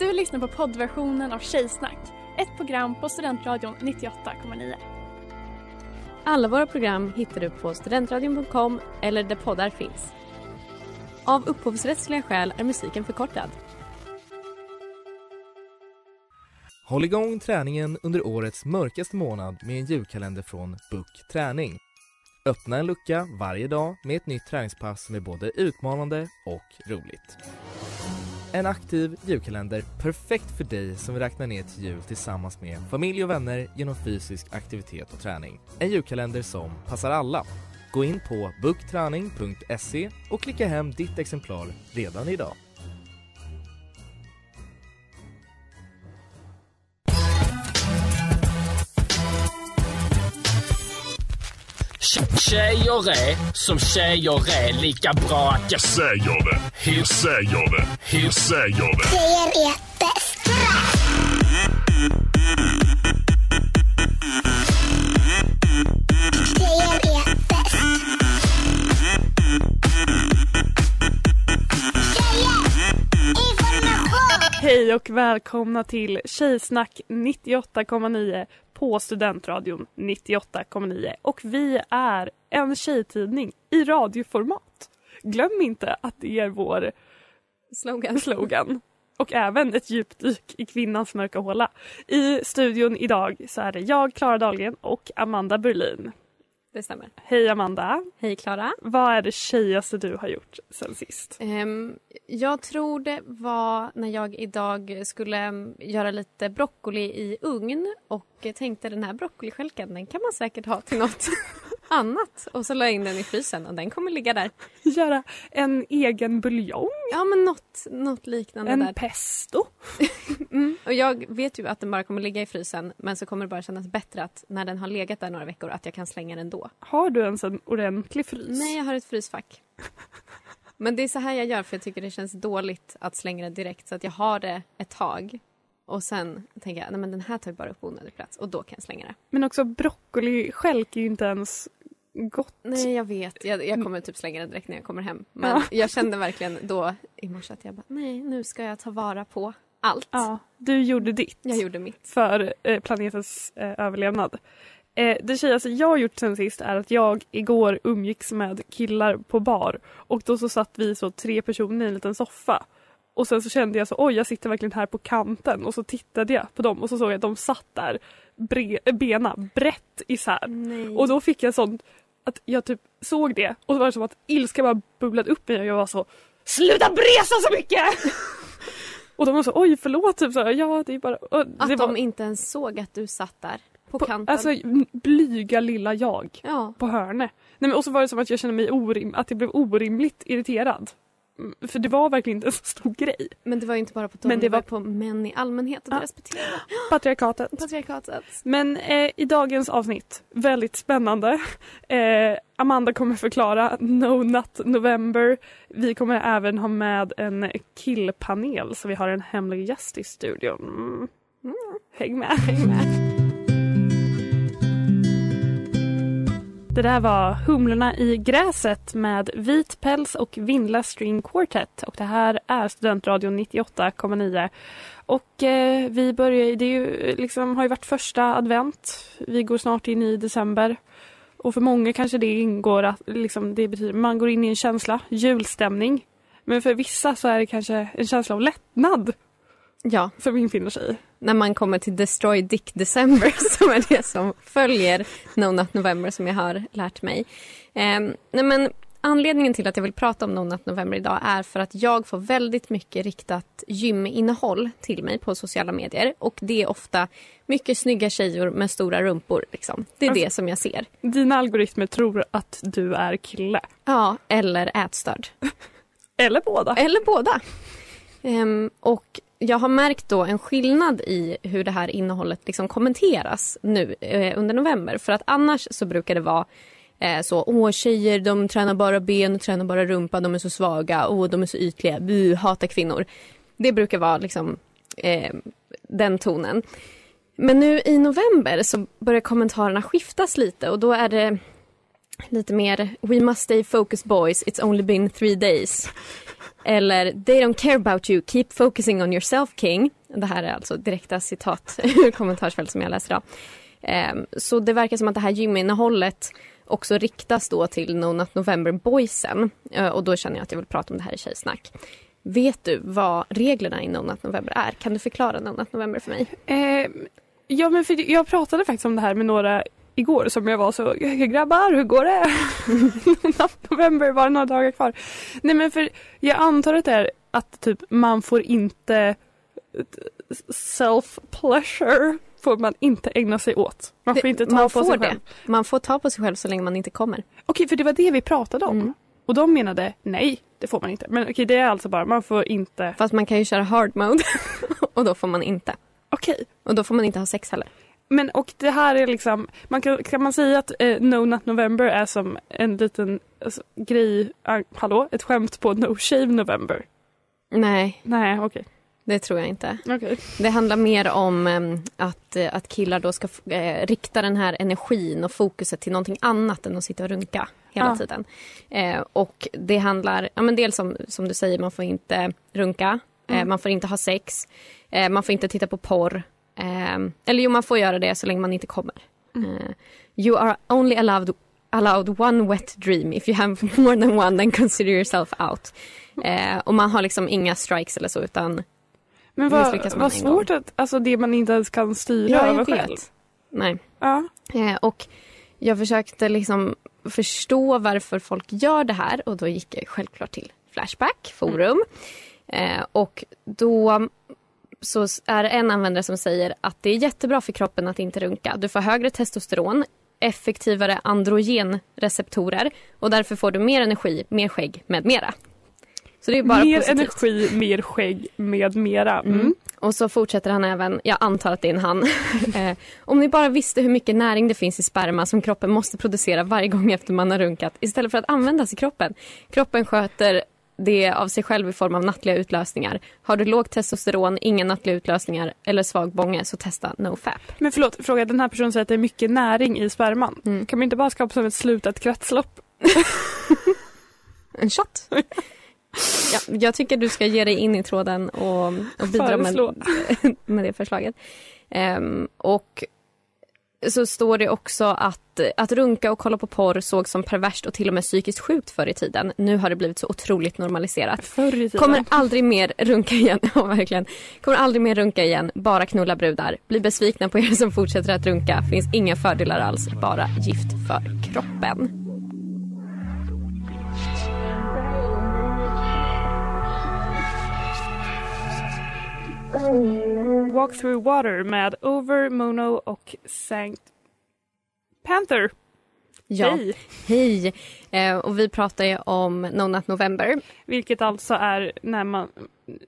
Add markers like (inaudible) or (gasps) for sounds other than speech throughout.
Du lyssnar på poddversionen av Tjejsnack, ett program på Studentradion 98,9. Alla våra program hittar du på studentradion.com eller där poddar finns. Av upphovsrättsliga skäl är musiken förkortad. Håll igång träningen under årets mörkaste månad med en julkalender från Book Träning. Öppna en lucka varje dag med ett nytt träningspass som är både utmanande och roligt. En aktiv julkalender perfekt för dig som vill räkna ner till jul tillsammans med familj och vänner genom fysisk aktivitet och träning. En julkalender som passar alla. Gå in på bookträning.se och klicka hem ditt exemplar redan idag. Tjejer är som tjejer är lika bra att jag säger det. Hur säger det. Hur säger det. Tjejer är bäst. Hej och välkomna till Tjejsnack 98,9 på Studentradion 98,9 och vi är en tjejtidning i radioformat. Glöm inte att det är vår slogan. slogan och även ett djupdyk i kvinnans mörka håla. I studion idag så är det jag, Klara Dahlgren och Amanda Berlin. Det stämmer. Hej Amanda! Hej Klara! Vad är det tjejigaste du har gjort sen sist? Um, jag tror det var när jag idag skulle um, göra lite broccoli i ugn och tänkte den här broccoliskälken den kan man säkert ha till något (laughs) annat. Och så la jag in den i frysen och den kommer ligga där. (laughs) Göra en egen buljong? Ja men något, något liknande en där. pesto? (laughs) mm. Och jag vet ju att den bara kommer ligga i frysen men så kommer det bara kännas bättre att när den har legat där några veckor att jag kan slänga den då. Har du ens en ordentlig frys? Nej jag har ett frysfack. (laughs) men det är så här jag gör för jag tycker det känns dåligt att slänga det direkt så att jag har det ett tag och sen tänker jag, nej men den här tar bara upp onödig plats och då kan jag slänga det. Men också broccoliskälk är ju inte ens gott. Nej jag vet, jag, jag kommer typ slänga den direkt när jag kommer hem. Men ja. jag kände verkligen då i morse att jag bara, nej nu ska jag ta vara på allt. Ja, du gjorde ditt. Jag gjorde mitt. För eh, planetens eh, överlevnad. Eh, det tjejigaste jag har gjort sen sist är att jag igår umgicks med killar på bar och då så satt vi så tre personer i en liten soffa. Och sen så kände jag så oj jag sitter verkligen här på kanten och så tittade jag på dem och så såg jag att de satt där bre- bena brett isär. Nej. Och då fick jag sånt att jag typ såg det och så var det som att ilska bara bubblade upp mig och jag var så Sluta bresa så mycket! (laughs) och de var så oj förlåt typ så ja det är bara och Att de var, inte ens såg att du satt där på, på kanten. Alltså blyga lilla jag ja. på hörne. Nej, men och så var det som att jag kände mig orim att jag blev orimligt irriterad. För det var verkligen inte en så stor grej. Men det var inte bara på dem, Men det var på män i allmänhet och Ja. deras beteende. (gasps) Patriarkatet. Patriarkatet. Men eh, i dagens avsnitt, väldigt spännande. (laughs) Eh, Amanda kommer förklara No Nut November. Vi kommer även ha med en killpanel så vi har en hemlig gäst i studion. Mm. Häng med, häng med. Det där var Humlorna i gräset med Vit päls och Vindla String Quartet och det här är Studentradion 98,9 och eh, vi börjar, det är ju, liksom, har ju varit första advent. Vi går snart in i december. Och för många kanske det ingår att liksom, det betyder man går in i en känsla, julstämning. Men för vissa så är det kanske en känsla av lättnad Ja, som infinner sig. När man kommer till Destroy Dick December (laughs) som är det som följer No Nut November som jag har lärt mig. Ehm, nej men anledningen till att jag vill prata om No Nut November idag är för att jag får väldigt mycket riktat gyminnehåll till mig på sociala medier och det är ofta mycket snygga tjejor med stora rumpor. Liksom. Det är Alltså- det som jag ser. Dina algoritmer tror att du är kille. Ja, eller ätstörd. (laughs) Eller båda. Eller båda. Ehm, och jag har märkt då en skillnad i hur det här innehållet liksom kommenteras nu eh, under november. För att annars så brukar det vara eh, så, åh tjejer de tränar bara ben och tränar bara rumpa, de är så svaga, åh de är så ytliga, bu, hatar kvinnor. Det brukar vara liksom eh, den tonen. Men nu i november så börjar kommentarerna skiftas lite och då är det lite mer We must stay focused boys, it's only been three days. Eller They don't care about you, keep focusing on yourself king. Det här är alltså direkta citat ur (laughs) kommentarsfält som jag läser idag. Ehm, så det verkar som att det här gyminnehållet också riktas då till No Not November boysen. Eh, och då känner jag att jag vill prata om det här i Tjejsnack. Vet du vad reglerna i No Not November är? Kan du förklara No Not November för mig? Eh, ja men för jag pratade faktiskt om det här med några igår som jag var så grabbar hur går det? (laughs) November det några dagar kvar. Nej men för jag antar att det är att typ man får inte self pleasure får man inte ägna sig åt. Man får Det- inte ta man på sig det. själv. Man får ta på sig själv så länge man inte kommer. Okej för det var det vi pratade om. Mm. Och de menade nej det får man inte. Men okej det är alltså bara man får inte. Fast man kan ju köra hard mode (laughs) och då får man inte. Okej. Och då får man inte ha sex heller. Men och det här är liksom, man kan, kan man säga att eh, No Not November är som en liten alltså, grej, ah, hallå, ett skämt på No Shave November? Nej, Nej, okej. det tror jag inte. Okej. Det handlar mer om em, att, eh, att killar då ska eh, rikta den här energin och fokuset till någonting annat än att sitta och runka hela Ja. tiden. Eh, och det handlar, ja men dels som, som du säger, man får inte runka, Mm. man får inte ha sex, man får inte titta på porr. Eh, eller jo, man får göra det så länge man inte kommer. Mm. Eh, you are only allowed allowed one wet dream if you have (laughs) more than one then consider yourself out. Eh, och man har liksom inga strikes eller så utan Men vad, vad svårt att, alltså det man inte ens kan styra Ja, över själv. Nej. Ja. Eh, och jag försökte liksom förstå varför folk gör det här och då gick jag självklart till Flashback forum. Eh, och då så är det en användare som säger att det är jättebra för kroppen att inte runka. Du får högre testosteron, effektivare androgenreceptorer och därför får du mer energi, mer skägg med mera. Så det är bara mer positivt. energi, mer skägg med mera. Mm. Mm. Och så fortsätter han även, jag antar att det är en han. (laughs) eh, om ni bara visste hur mycket näring det finns i sperma som kroppen måste producera varje gång efter man har runkat istället för att användas i kroppen. Kroppen sköter det av sig själv i form av nattliga utlösningar. Har du lågt testosteron, inga nattliga utlösningar eller svag bånge så testa NoFap. Men förlåt, fråga den här personen säger att det är mycket näring i sperman. Mm. Kan man inte bara skapa som ett slutet kretslopp? (laughs) En shot. ja, jag tycker du ska ge dig in i tråden och, och bidra med, (laughs) med det förslaget. Ehm, och så står det också att, att runka och kolla på porr sågs som perverst och till och med psykiskt sjukt förr i tiden. Nu har det blivit så otroligt normaliserat. Förr i tiden. Kommer aldrig mer runka igen. (laughs) Ja, verkligen. Kommer aldrig mer runka igen. Bara knulla brudar. Bli besvikna på er som fortsätter att runka. Finns inga fördelar alls. Bara gift för kroppen. Walk through water med Over, Mono och Sankt Panther. Ja. Hej! Hej! Eh, och vi pratar ju om No Not November. Vilket alltså är när man,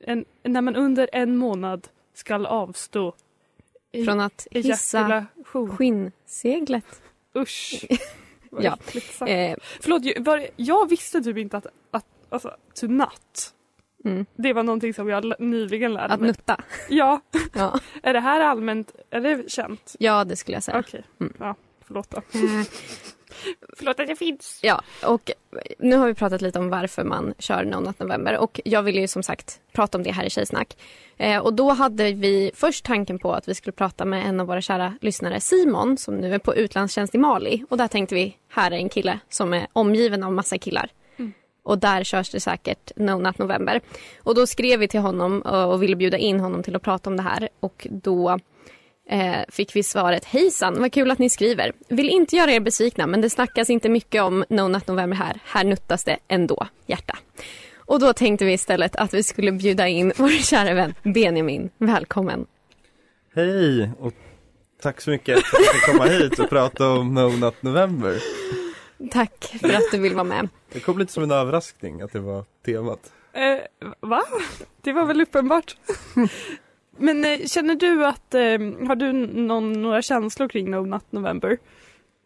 en, när man under en månad ska avstå i- Från att hissa skinnseglet. Usch. (laughs) Ja. Eh, Förlåt, jag, var, jag visste typ inte att, att alltså, to nut, mm, det var någonting som jag nyligen lärde att mig. nutta. Ja, (laughs) Ja. (laughs) är det här allmänt, är det känt? ja, det skulle jag säga. Okej, Mm. ja, förlåt då. (laughs) Eh, Förlåt att jag finns. Ja, och nu har vi pratat lite om varför man kör No Not November och jag ville ju som sagt prata om det här i Tjejsnack. Eh, och då hade vi först tanken på att vi skulle prata med en av våra kära lyssnare, Simon, som nu är på utlandstjänst i Mali. Och där tänkte vi, här är en kille som är omgiven av massa killar. Och där körs det säkert No Not November. Och då skrev vi till honom och ville bjuda in honom till att prata om det här. Och då eh, fick vi svaret Hejsan, vad kul att ni skriver. Vill inte göra er besvikna men det snackas inte mycket om No Nut November här. Här nuttas det ändå, hjärta. Och då tänkte vi istället att vi skulle bjuda in (laughs) vår kära vän Benjamin. Välkommen. Hej och tack så mycket för att jag fick komma hit och prata om No Not November. Tack för att du vill vara med. Det kom lite som en överraskning att det var temat. Eh, va? Det var väl uppenbart. Men eh, känner du att, eh, har du någon, några känslor kring No Nut November?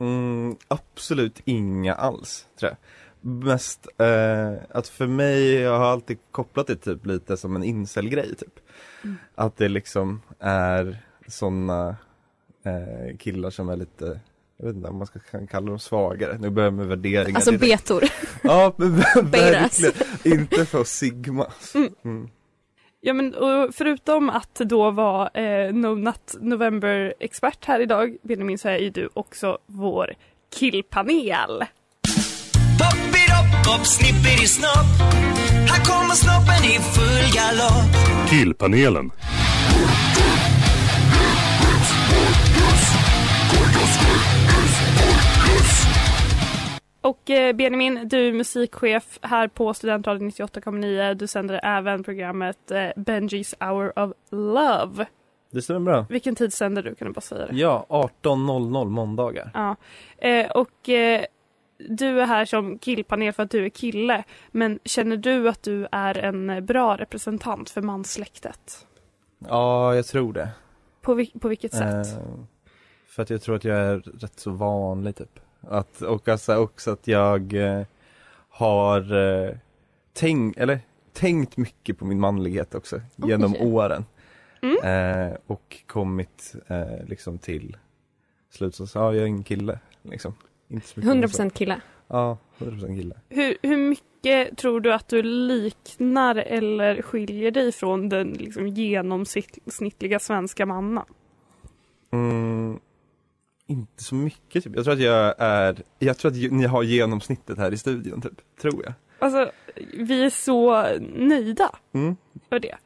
Mm, absolut inga alls, tror jag. Mest eh, att för mig, jag har alltid kopplat det typ lite som en incel-grej typ. Att det liksom är sådana eh, killar som är lite jag vet inte om man ska kalla dem svagare, nu börjar jag med värderingar Alltså direkt. betor. (laughs) Ja, verkligen. Inte för Sigma. Mm. Ja men och förutom att då vara eh, No Nut November-expert här idag, Benjamin, så är ju du också vår killpanel. Pop-it-up, Och eh, Benjamin, du är musikchef här på Studentradion 98,9. Du sänder även programmet eh, Benjis Hour of Love. Det stämmer bra. Vilken tid sänder du? Kan du bara säga det? Ja, 18.00 måndagar. Ja. Eh, och eh, du är här som killpanel för att du är kille. Men känner du att du är en bra representant för manssläktet? Ja, jag tror det. På, vil- på vilket sätt? Eh, för att jag tror att jag är rätt så vanlig typ. Att, och alltså också att jag eh, har eh, tänkt, eller tänkt mycket på min manlighet också Oj. genom åren. Mm. Eh, och kommit eh, liksom till slutsats, ja jag är en kille liksom. Inte så. 100% kille. Ja, 100% kille. Hur, hur mycket tror du att du liknar eller skiljer dig från den liksom, genomsnittliga svenska mannen? Mm, inte så mycket typ. Jag tror att jag är, jag tror att ni har genomsnittet här i studion typ, tror jag. Alltså, vi är så nöjda Mm. för det.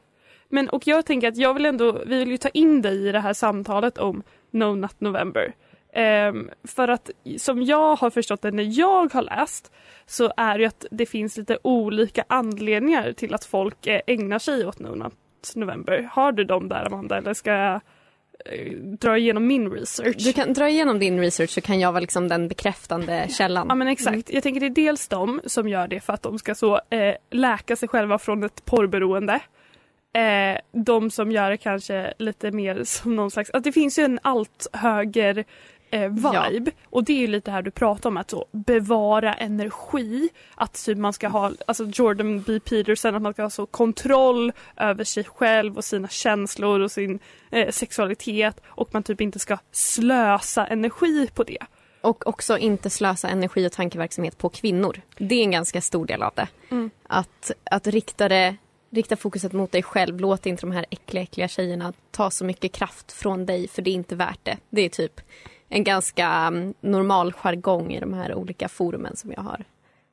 Men och jag tänker att jag vill ändå, vi vill ju ta in dig i det här samtalet om No Nut November. Ehm, för att som jag har förstått det när jag har läst så är det att det finns lite olika anledningar till att folk eh, ägnar sig åt No Nut November. Har du dem där Amanda eller ska jag dra igenom min research? Du kan dra igenom din research så kan jag vara liksom den bekräftande källan. Ja men exakt. Jag tänker det är dels de som gör det för att de ska så eh, läka sig själva från ett porrberoende. Eh, de som gör det kanske lite mer som någon slags, att det finns ju en allt höger eh, vibe och det är ju lite här du pratar om att så bevara energi, att typ man ska ha, alltså Jordan B Peterson, att man ska ha så kontroll över sig själv och sina känslor och sin eh, sexualitet och man typ inte ska slösa energi på det. Och också inte slösa energi och tankeverksamhet på kvinnor. Det är en ganska stor del av det. Mm. Att, att rikta, det, rikta fokuset mot dig själv. Låt inte de här äckliga, äckliga tjejerna ta så mycket kraft från dig för det är inte värt det. Det är typ en ganska mm, normal jargong i de här olika forumen som jag har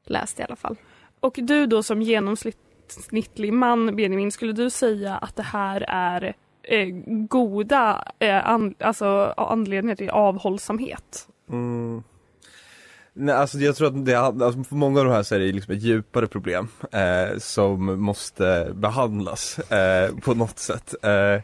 läst i alla fall. Och du då som genomsnittlig man, Benjamin, skulle du säga att det här är eh, goda eh, an, alltså, anledningar till avhållsamhet? Mm. Nej, alltså jag tror att det, alltså för många av de här så är det liksom ett djupare problem eh, som måste behandlas eh, på något sätt. Eh,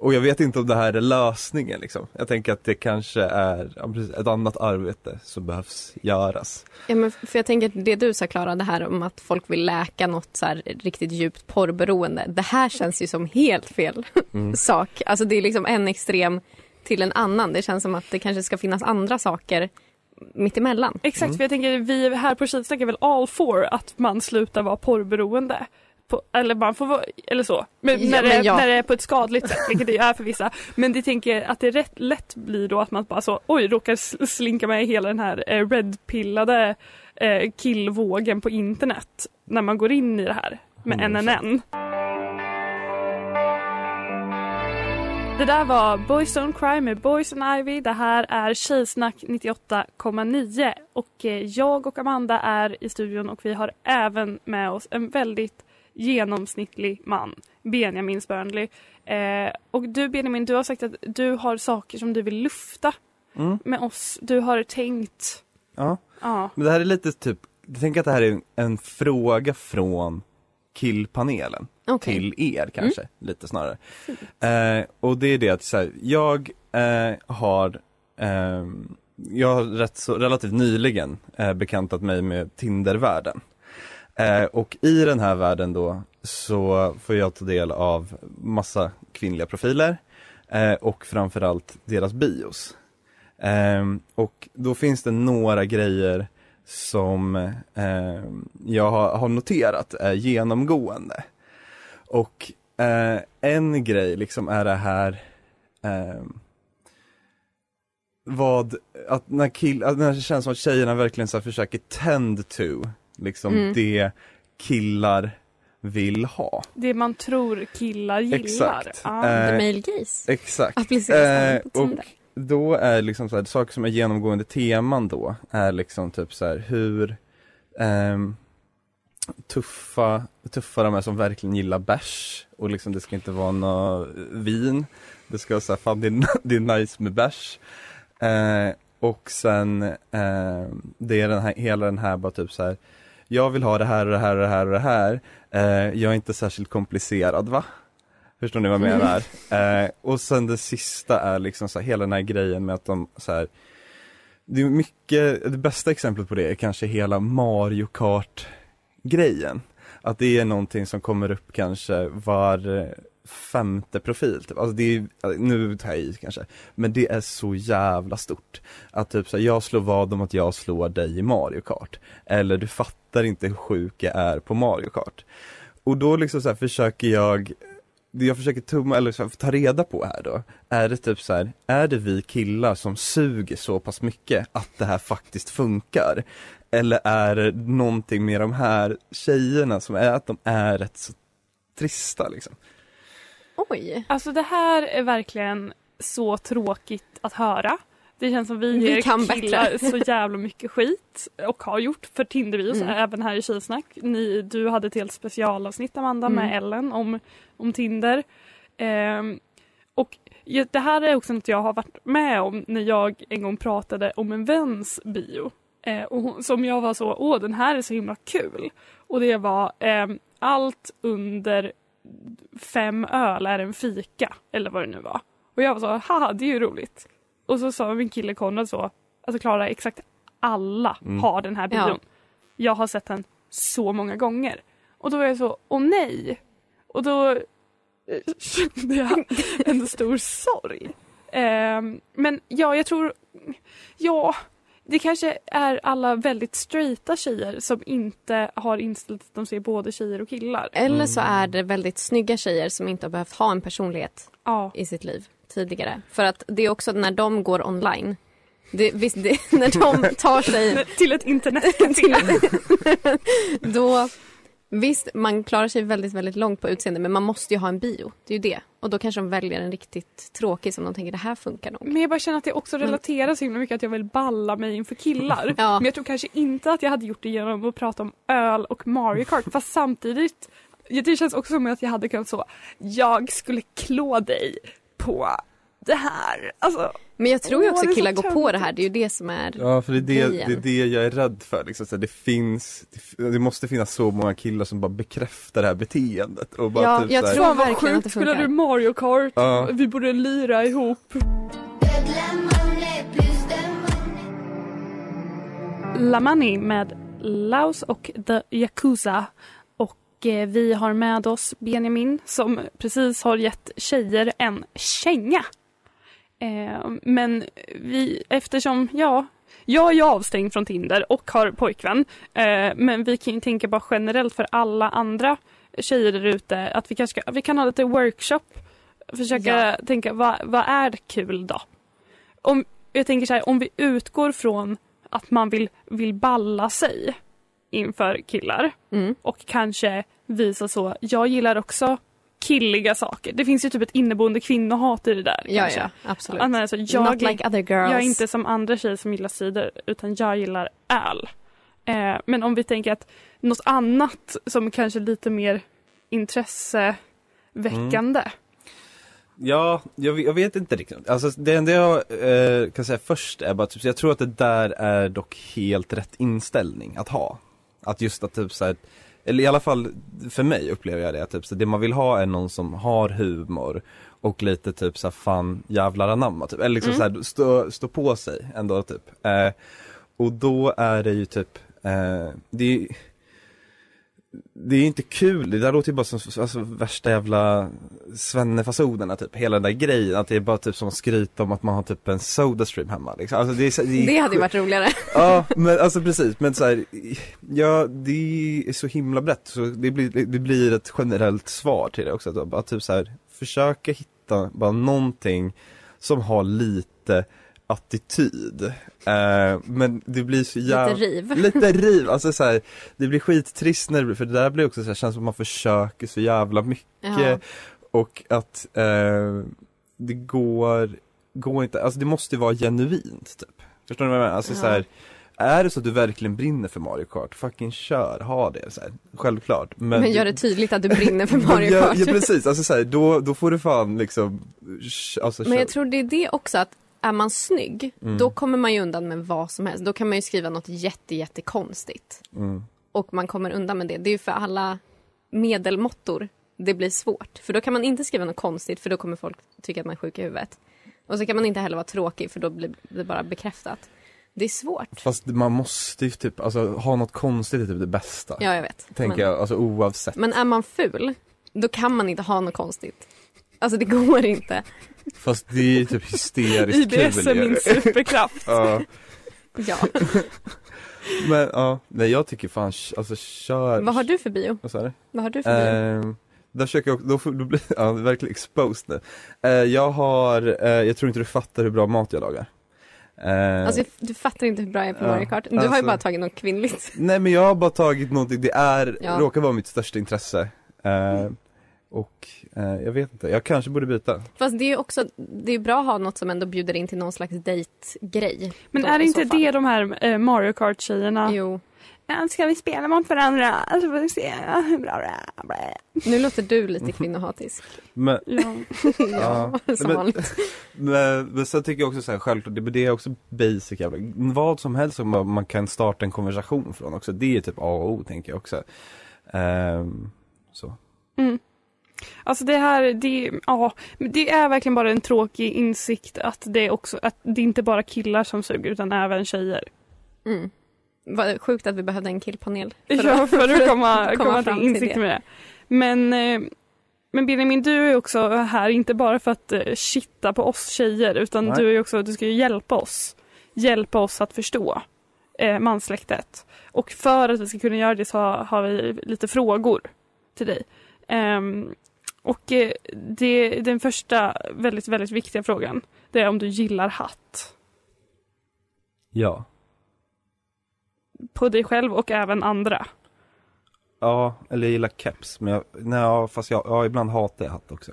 och jag vet inte om det här är lösningen liksom. Jag tänker att det kanske är ett annat arbete som behövs göras. Ja, men för jag tänker att det du sa Klara, det här om att folk vill läka något så här riktigt djupt porrberoende. Det här känns ju som helt fel (laughs) Mm. sak. Alltså det är liksom en extrem till en annan. Det känns som att det kanske ska finnas andra saker mittemellan. Exakt, för jag tänker vi här på Kilsnack är väl all for att man slutar vara porrberoende. På, eller man får vara, eller så. Men, Ja, när, det, men ja. när det är på ett skadligt sätt, vilket det är för vissa. Men det tänker att det rätt lätt blir då att man bara så, oj, råkar sl- slinka med hela den här eh, redpillade eh, killvågen på internet. När man går in i det här med 100%. NNN. Det där var Boys Don't Cry med Boys and Ivy. Det här är Tjejsnack 98,9 och eh, jag och Amanda är i studion och vi har även med oss en väldigt genomsnittlig man, Benjamin Spörnli. Eh, och du Benjamin, du har sagt att du har saker som du vill lufta Mm. med oss. Du har tänkt, Ja. ja, Men det här är lite typ, tänker att det här är en, en fråga från killpanelen. Okej. till er kanske, lite snarare. Eh, och det är det att så här, jag eh, har ehm, jag har rätt så, relativt nyligen eh, bekantat mig med Tindervärlden. Eh, och i den här världen då så får jag ta del av massa kvinnliga profiler eh, och framförallt deras bios. Eh, och då finns det några grejer som eh, jag har, har noterat är genomgående. Och eh, en grej liksom är det här ehm, vad, att när kill, att när det känns som att tjejerna verkligen så försöker tend to, liksom Mm. det killar vill ha. Det man tror killar gillar. Exakt. Ja. Eh, The male gaze. Exakt. Eh, på och då är liksom så här, saker som är genomgående teman då, är liksom typ så här hur ehm, tuffa, tuffa de är som verkligen gillar bärs och liksom det ska inte vara något vin. Det ska vara så här, fan det är, (laughs) det är nice med bärs. Eh, och sen eh, det är den här, hela den här bara typ så här. Jag vill ha det här och det här och det här och det här. Eh, jag är inte särskilt komplicerad va? Förstår ni vad jag menar? Eh, och sen det sista är liksom så här, hela den här grejen med att de så här. Det är mycket, det bästa exemplet på det är kanske hela Mario Kart grejen. Att det är någonting som kommer upp kanske var femte profil. Typ. Alltså det är, alltså, nu tar jag i kanske, men det är så jävla stort. Att typ så här, jag slår vad om att jag slår dig i Mario Kart. Eller du fattar inte hur sjuk jag är på Mario Kart. Och då liksom så här försöker jag det jag försöker tumma, eller så här, ta reda på här då, är det typ så här, är det vi killar som suger så pass mycket att det här faktiskt funkar? Eller är det någonting med de här tjejerna som är att de är rätt så trista liksom? Oj. Alltså det här är verkligen så tråkigt att höra. Det känns som vi, Vi ger kan killar bättre. (laughs) så jävla mycket skit och har gjort för Tinderbios, Mm. även här i Tjejsnack. Ni, du hade ett helt specialavsnitt Amanda Mm. med Ellen om, om Tinder. Ehm, och det här är också något jag har varit med om när jag en gång pratade om en väns bio. Eh, och som jag var så, åh den här är så himla kul. Och det var ehm, allt under fem öl är en fika, eller vad det nu var. Och jag var så, haha det är ju roligt. Och så sa min kille Konrad så, alltså Klara exakt alla Mm. har den här bion. Ja. Jag har sett den så många gånger. Och då var jag så, åh nej. Och då eh, (laughs) kände jag en stor sorg. Ehm, men ja, jag tror, ja, det kanske är alla väldigt straighta tjejer som inte har inställt att de ser både tjejer och killar. Eller så är det väldigt snygga tjejer som inte har behövt ha en personlighet Ja. i sitt liv tidigare. För att det är också när de går online. Det, visst, det, (laughs) när de tar sig Till ett internetcafé. (laughs) då Visst, man klarar sig väldigt, väldigt långt på utseende men man måste ju ha en bio. Det är ju det. Och då kanske de väljer en riktigt tråkig som de tänker det här funkar nog. Men jag bara känner att det också relaterar så himla mycket att jag vill balla mig inför killar. (laughs) Ja. Men jag tror kanske inte att jag hade gjort det genom att prata om öl och Mario Kart. Fast samtidigt, det känns också som att jag hade kunnat så, jag skulle klå dig på det här. Alltså, Men jag tror ju också det killar går på det här. Det är ju det som är... Ja för det är det, Grejen. det, är det jag är rädd för liksom. så det finns, det, det måste finnas så många killar som bara bekräftar det här beteendet och bara Ja, typ jag så här, tror vad verkligen att det sjukt, spelar funkar. du Mario Kart? Ja. Vi borde lira ihop. La Money med Laos och The Yakuza. Och eh, vi har med oss Benjamin som precis har gett tjejer en känga. Eh, men vi, eftersom, ja, jag är avstängd från Tinder och har pojkvän. Eh, men vi kan ju tänka bara generellt för alla andra tjejer där ute att vi kanske ska, vi kan ha lite workshop. Försöka Ja. tänka vad, vad är kul då? Om, jag tänker så här, om vi utgår från att man vill, vill balla sig inför killar Mm. och kanske visa så, jag gillar också killiga saker. Det finns ju typ ett inneboende kvinnohat i det där. Ja, kanske. ja, absolut. Att man är så, jag, Not like other girls. jag är inte som andra tjejer som gillar cider utan jag gillar öl. Eh, men om vi tänker att något annat som kanske är lite mer intresseväckande. Ja, jag, vet- jag vet inte riktigt. Alltså det enda jag eh, kan säga först är bara typ, jag tror att det där är dock helt rätt inställning att ha. Att just att typ så här, eller i alla fall för mig upplever jag det, typ så det man vill ha är någon som har humor och lite typ så här, fan jävlar anamma typ, eller liksom så här, stå, stå på sig ändå typ. Eh, och då är det ju typ, eh, det är det är inte kul, det där låter ju bara som alltså, värsta jävla svennefasonerna typ, hela den där grejen, att det är bara typ som att skryta om att man har typ en Sodastream hemma liksom. alltså, det, är, det, är Det hade ju varit roligare. (laughs) Ja, men alltså precis, men så här, ja det är så himla brett. Så det blir, det blir ett generellt svar till det också, att bara typ så här, försöka hitta bara någonting som har lite attityd. Eh, men det blir så jävla Lite riv. (laughs) Lite riv, alltså så här, det blir skittrist när det blir, för det där blir också så här, känns som att man försöker så jävla mycket Ja. och att eh, det går, går inte, alltså det måste vara genuint typ. Förstår ni vad jag menar? Alltså Ja. så här, är det så att du verkligen brinner för Mario Kart, fucking kör, ha det så här, självklart. Men, Men gör det tydligt att du brinner för (laughs) Mario ja, Kart. Ja precis, alltså så här, då, då får du fan liksom, alltså Men jag kör. tror det är det också att är man snygg, Mm. då kommer man ju undan med vad som helst. Då kan man ju skriva något jätte, jättekonstigt. Mm. Och man kommer undan med det. Det är ju för alla medelmåttor det blir svårt. För då kan man inte skriva något konstigt för då kommer folk tycka att man är sjuk i huvudet. Och så kan man inte heller vara tråkig för då blir det bara bekräftat. Det är svårt. Fast man måste ju typ, alltså ha något konstigt är typ det bästa. Ja, jag vet. Tänker men, jag, alltså oavsett. men är man ful, då kan man inte ha något konstigt. Alltså det går inte. Fast det är ju typ hysteriskt kul IBS är min superkraft. Ja, Ja. men ja, nej jag tycker fan, alltså kör. Vad har du för bio? Vad sa du? Vad har du för bio? Eh, där försöker jag, då, får- då blir (laughs) ja, det är verkligen exposed nu. Eh, jag har, eh, jag tror inte du fattar hur bra mat jag lagar. Eh, Alltså du fattar inte hur bra jag är på Mario Kart. Du har ju alltså- bara tagit något kvinnligt. Nej men jag har bara tagit någonting, det är, Ja. råkar vara mitt största intresse. Eh, och eh, jag vet inte, jag kanske borde byta. Fast det är ju också, det är bra att ha något som ändå bjuder in till någon slags dejtgrej. Men då, är det inte så fall. det de här eh, Mario Kart-tjejerna? Jo. Ja, Ska vi spela mot varandra? Alltså får vi se hur bra det är. Blä. Nu låter du lite kvinnohatisk. Men, Ja. (laughs) ja, (laughs) som men- vanligt. men, men sen tycker jag också så här, självklart, det, det är också basic jävla, vad som helst som man, man kan starta en konversation från också, det är typ A och O tänker jag också. Ehm, så. Mm. Alltså det här, det, ja, det är verkligen bara en tråkig insikt att det är också, att det inte bara killar som suger utan även tjejer. Mm. Vad sjukt att vi behövde en killpanel. ja, (laughs) för att komma, komma, fram till insikt det. med det. Men, eh, men Benjamin, du är också här inte bara för att eh, shitta på oss tjejer utan Nej. du är också, du ska ju hjälpa oss. Hjälpa oss att förstå eh, manssläktet. Och för att vi ska kunna göra det så har, har vi lite frågor till dig. Ehm, och eh, det, den första väldigt, väldigt viktiga frågan det är om du gillar hatt. Ja. På dig själv och även andra. Ja, eller jag gillar keps, men jag, nej, fast jag, ja, ibland hatar jag hatt också.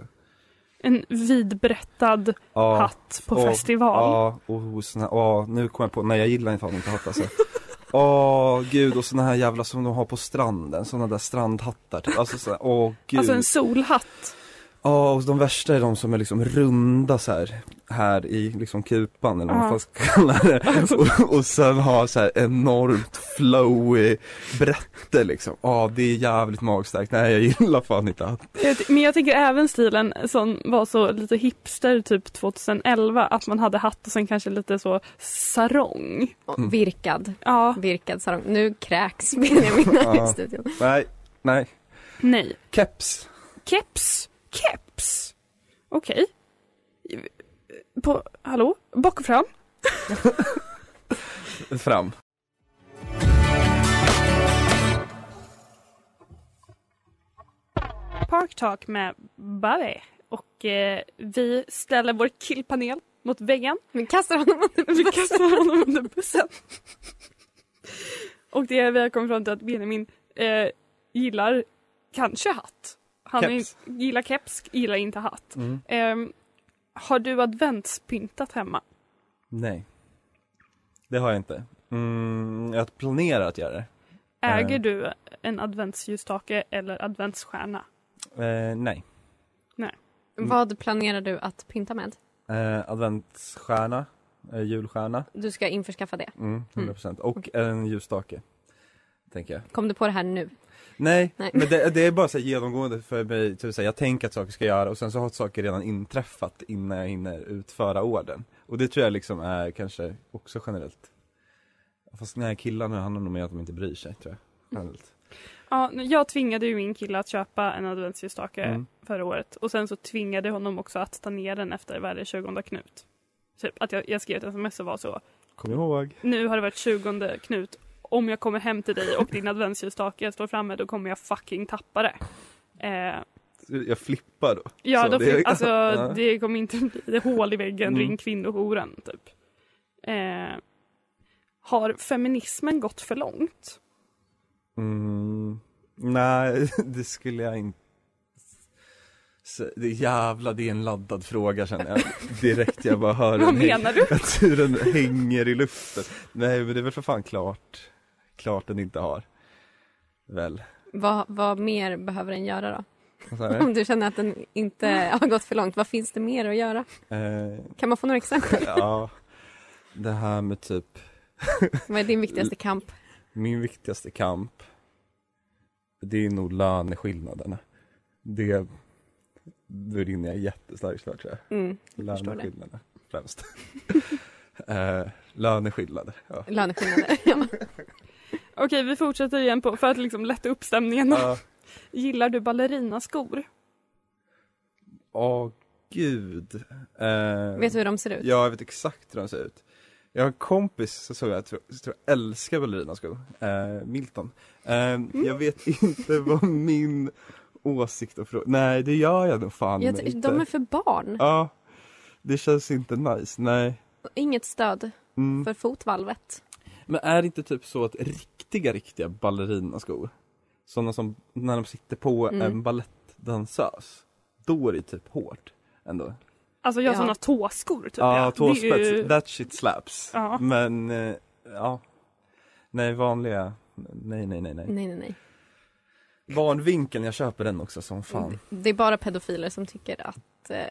En vidbrättad Ja. hatt på Och- festival. Ja, och såna, ja, nu kommer jag på, nej jag gillar fan inte hatt alltså. (laughs) Åh gud, och såna här jävla som de har på stranden, såna där strandhattar typ. Alltså så, åh gud. Alltså en solhatt. Ja, och de värsta är de som är liksom runda så här, här i liksom kupan eller vad man ska kalla det. (laughs) Och, och sen ha så här enormt flowy brätte liksom. Ja, det är jävligt magstarkt. Nej, jag gillar fan inte ty- Men jag tycker även stilen som var så lite hipster typ 2011 att man hade hatt och sen kanske lite så sarong. Och Mm. Virkad. Ja, Virkad sarong. Nu kräks Benjamin här (laughs) i Ja. studion. Nej, nej. nej. Keps. Keps. Keps. Okej. På, hallå? Bak och fram. (laughs) Fram. Park Talk med Barre. Och eh, vi ställer vår killpanel mot väggen. Vi kastar honom under Vi kastar honom (laughs) under bussen. Och det vi har kommit fram till att Benjamin eh, gillar kanske hatt. Han är Keps. inte- gillar keps, gillar inte hatt. Mm. Ehm, har du adventspyntat hemma? Nej. Det har jag inte. Mm, jag planerar att göra det. Äger Eh. du en adventsljusstake eller adventsstjärna? Eh, nej. Vad planerar du att pynta med? Eh, adventsstjärna, julstjärna, Du ska införskaffa det. mm, 100% och en ljusstake. Tänker jag. Kom du på det här nu? Nej, Nej. men det, (laughs) det är bara så här genomgående för mig, typ så här, jag tänker att saker ska göra och sen så har saker redan inträffat innan jag hinner utföra orden. Och det tror jag liksom är kanske också generellt. Fast nej, killarna handlar nog mer om att de inte bryr sig tror jag. Generellt. Ja, jag tvingade ju min kille att köpa en adventsljusstake Mm. förra året och sen så tvingade honom också att ta ner den efter varje 20 knut. Typ att jag, jag skrev ett sms och var så. Kom ihåg. Nu har det varit 20 knut. Om jag kommer hem till dig och din adventsljusstake står framme då kommer jag fucking tappa det. Eh, Jag flippar då. ja, då det- det, alltså, (laughs) ja. det kommer inte bli det hål i väggen, Mm. ring kvinnojouren typ. Eh, har feminismen gått för långt? Mm, nej, (laughs) det skulle jag inte det är jävla, det är en laddad fråga känner jag direkt jag bara hör (laughs) Vad menar du? Att hur den hänger i luften Nej men det är väl för fan klart Klart den inte har Väl Vad, vad mer behöver den göra då? (laughs) Om du känner att den inte har gått för långt, vad finns det mer att göra? Eh, Kan man få några exempel? (laughs) ja Det här med typ (laughs) Vad är din viktigaste kamp? Min viktigaste kamp Det är nog löneskillnaderna Det brinner jag jättestarkt för tror jag Mm, jag förstår det. Löneskillnader främst eh, Löneskillnader, ja. Löneskillnader. ja. Okej, vi fortsätter igen på för att liksom lätta upp stämningen. Ja. (laughs) Gillar du ballerinaskor? Åh gud eh, Vet du hur de ser ut? Ja, jag vet exakt hur de ser ut Jag har en kompis som såg jag tror, tror jag älskar ballerinaskor, eh, Milton eh, Mm. Jag vet inte vad min åsikt och fråga, nej det gör jag nog fan Jag, inte de är för barn. Ja, det känns inte nice, nej Inget stöd mm. för fotvalvet. Men är det inte typ så att riktiga, riktiga ballerinaskor Sådana som när de sitter på Mm. en balettdansös Då är det typ hårt ändå Alltså jag har Ja. såna tåskor typ. Ja, är tåspets, ju- that shit slaps Ja. Men, eh, ja Nej vanliga, nej nej nej nej Nej, nej, nej. Barnvinkeln, jag köper den också som fan Det är bara pedofiler som tycker att eh,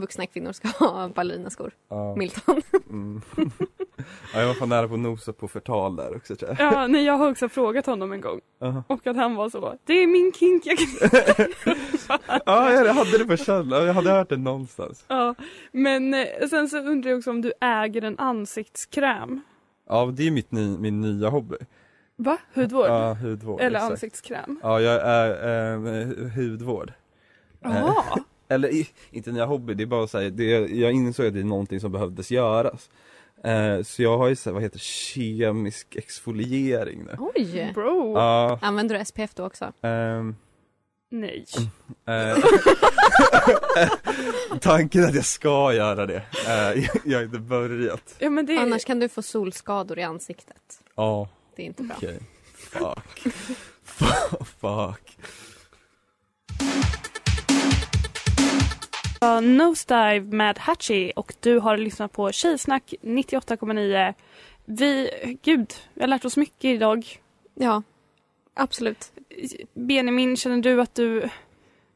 vuxna kvinnor ska ha (laughs) ballerinaskor. Ja, Milton. (laughs) mm. (laughs) ja, jag var fan nära på att nosa på förtal där också tror jag Ja, nej, jag har också frågat honom en gång Aha. och att han var så, det är min kink. Jag. Ja, jag hade det på känn, jag hade hört det någonstans ja, men eh, sen så undrar jag också om du äger en ansiktskräm. Ja, det är mitt ny, min nya hobby Va? Hudvård? Ja, hudvård Eller exakt. ansiktskräm? Ja, jag är eh, hudvård Jaha. Eller inte nya hobby, det är bara så här, det, jag insåg att det är någonting som behövdes göras eh, Så jag har ju så här, vad heter kemisk exfoliering nu Oj! Bro. Ja, Använder du SPF då också? ehm, Nej. eh, (laughs) Tanken är att jag ska göra det, eh, jag har inte börjat Ja, men det... Annars kan du få solskador i ansiktet. Ja, Det är inte bra. okej, fuck (laughs) Fuck var Nosedive med Hatchie och du har lyssnat på Tjejsnack 98,9. Vi, gud, vi har lärt oss mycket idag. Ja, absolut. Benjamin, känner du att du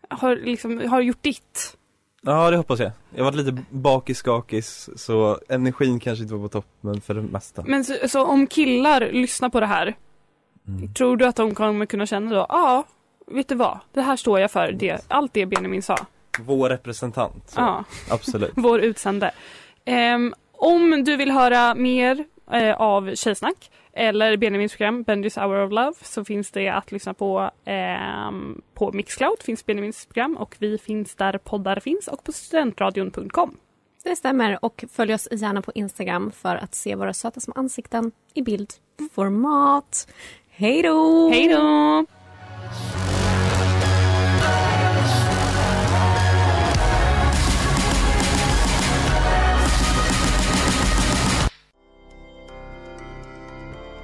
har, liksom, har gjort ditt? Ja det hoppas jag. Jag har varit lite bakis-skakis så energin kanske inte var på topp men för det mesta. Men så, så om killar lyssnar på det här, Mm. tror du att de kommer kunna känna då, ja, vet du vad, det här står jag för, det, allt det Benjamin sa. Vår representant, så, Ja. absolut. (laughs) vår utsände. Ehm, om du vill höra mer eh, av Tjejsnack eller Benjamins program Benjis Hour of Love så finns det att lyssna på ehm, på Mixcloud finns Benjamins program och vi finns där poddar finns och på studentradion.com. Det stämmer och följ oss gärna på Instagram för att se våra söta små ansikten i bildformat. Hej då! Hej då!